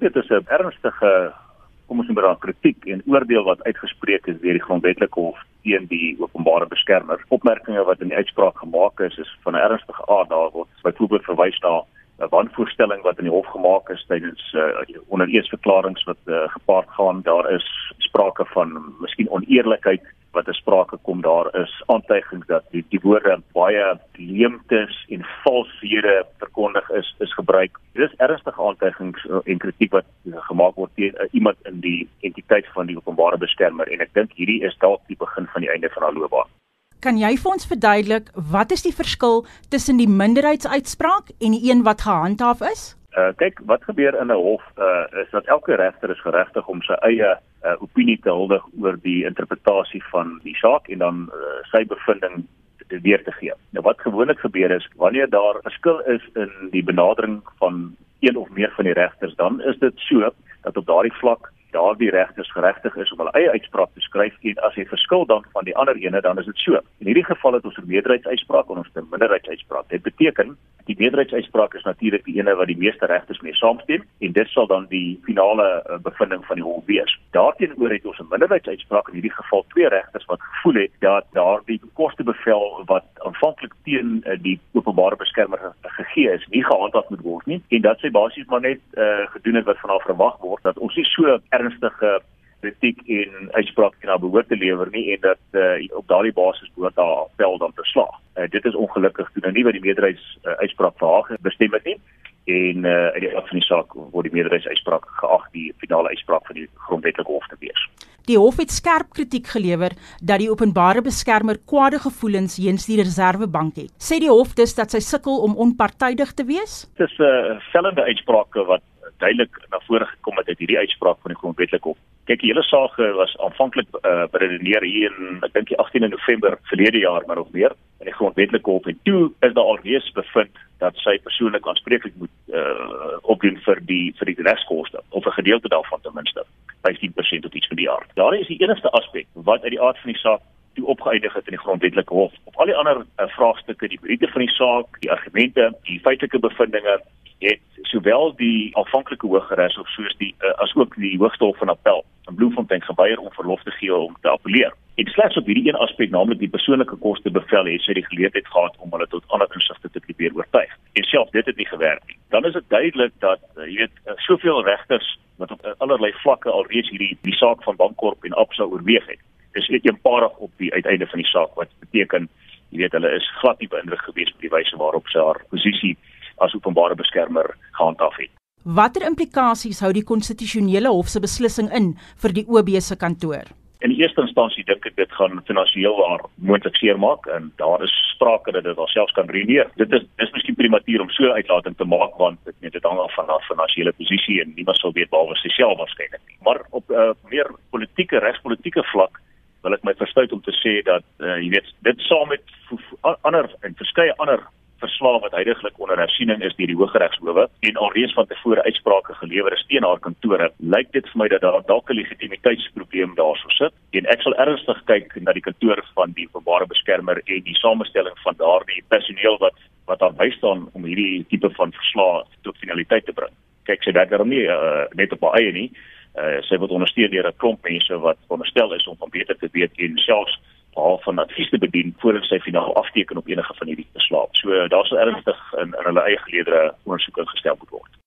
Dit is 'n ernstige kom ons noem dit kritiek en oordeel wat uitgespreek is deur die grondwetlike hof teen die openbare beskermer. Opmerkings wat in die uitspraak gemaak is is van 'n ernstige aard. Daar word byvoorbeeld verwys na 'n wanvoorstelling wat in die hof gemaak is tydens uh, ondereensverklaringe wat uh, gepaard gaan. Daar is sprake van miskien oneerlikheid wat ter sprake kom. Daar is aantuigings dat die, die woorde baie leemtes en valshede verkondig is is gebruik. Dit is ernstige aantuigings uh, en kritiek wat uh, gemaak word teen uh, iemand in die entiteit van die openbare beskermer en ek dink hierdie is dalk die begin van die einde van haar loopbaan. Kan jy vir ons verduidelik wat is die verskil tussen die minderheidsuitspraak en die een wat gehandhaaf is? Uh kyk, wat gebeur in 'n hof uh is dat elke regter is geregtig om sy eie uh, opinie te huldig oor die interpretasie van die saak en dan uh, sy bevinding weer te gee. Nou wat gewoonlik gebeur is wanneer daar 'n verskil is in die benadering van een of meer van die regters, dan is dit so dat op daardie vlak daardie regters geregtig is om hulle eie uitspraak te skryf en as hy verskil dan van die ander ene dan is dit so. In hierdie geval het ons 'n meerderheidsuitspraak en ons 'n minderheidsuitspraak. Dit beteken meerderheidsuitspraak is natuurlik die ene wat die meeste regters mee saamstem en dit sal dan die finale uh, bevinding van die hof wees. Daarteenoor het ons 'n minderheidsuitspraak in hierdie geval twee regters wat gevoel het dat daardie kostebevel wat aanvanklik teen uh, die openbare beskermer gegee is, nie gehandhaaf moet word nie en dat sy basies maar net uh, gedoen het wat van haar verwag word dat ons nie so ernstige kritiek en uitspraak kan behoort te lewer nie en dat uh, op daardie basis behoort haar appel dan te slaag. Uh, dit is ongelukkig toe nou nie wat die meerderheids uh, uitspraak verhaag bestem het nie en uh, uit die aard van die saak word die meerderheids uitspraak geag die finale uitspraak van die grondwetlike hof te wees. Die hof het skerp kritiek gelewer dat die openbare beskermer kwade gevoelens teenoor die Reserwebank het. Sê die hof dus dat sy sukkel om onpartydig te wees? Dit is 'n uh, vellende uitsprake wat duidelik na vore gekom het uit hierdie uitspraak van die grondwetlike hof. Kyk, die hele saak was aanvanklik uh, beredeneer hier in ek dink die 18de November verlede jaar maar of meer in die grondwetlike hof en toe is daar alreeds bevind dat sy persoonlik aanspreeklik moet uh, opdoen vir die vir die reskoste of 'n gedeelte daarvan ten minste 15% tot iets van die aard. Daar is die enigste aspek wat uit die aard van die saak toe opgeëindig het in die grondwetlike hof. Op al die ander uh, vraagstukke, die briete van die saak, die argumente, die feitelike bevindinge het sowel die aanvanklike hooggeregs of soos die uh, as ook die hoogste hof van appel in Bloemfontein geweier om verlof te gee om te appeleer. En slegs op hierdie een aspek, naamlik die persoonlike koste bevel, het sy die geleentheid gehad om hulle tot ander insigte te probeer oortuig. En self dit het nie gewerk nie. Dan is dit duidelik dat uh, jy weet uh, soveel regters wat op uh, allerlei vlakke alreeds hierdie die saak van Bankorp en Absa oorweeg het. Dis net eenparig op die uiteinde van die saak wat beteken jy weet hulle is glad nie beïndruk gewees met die wyse waarop sy haar posisie as openbare beskermer gehandhaaf het. Watter implikasies hou die konstitusionele hof se beslissing in vir die OB se kantoor? In eerste instansie dink ek dit gaan finansiëel waar moontlik seermaak en daar is sprake dat dit alselfs kan ruïneer. Dit is dis miskien prematuur om so 'n uitlating te maak want dit net dit hang af van haar finansiële posisie en niemand sal weet behalwe sy self waarskynlik nie. Maar op 'n uh, meer politieke regspolitiese vlak wil ek my verstout om te sê dat uh, jy weet dit saam met ander en verskeie ander verslae wat heidaglik onder hersiening is deur die Hooggeregshowe en alreeds van tevore uitsprake gelewer is teen haar kantore, lyk dit vir my dat daar dalk 'n legitimiteitsprobleem daarso sit. En ek sal ernstig kyk na die kantoor van die openbare beskermer en die samestelling van daardie personeel wat wat daar by staan om hierdie tipe van verslae tot finaliteit te bring. Kyk, sy daarom nie uh, net op haar eie nie. Uh, sy word ondersteun deur 'n klomp mense wat veronderstel is om van beter te weet en selfs behalwe van advies bedien voordat sy finaal afteken op enige van hierdie beslae. So daar sal ernstig in, in hulle eie geleedere ondersoeke gestel moet word.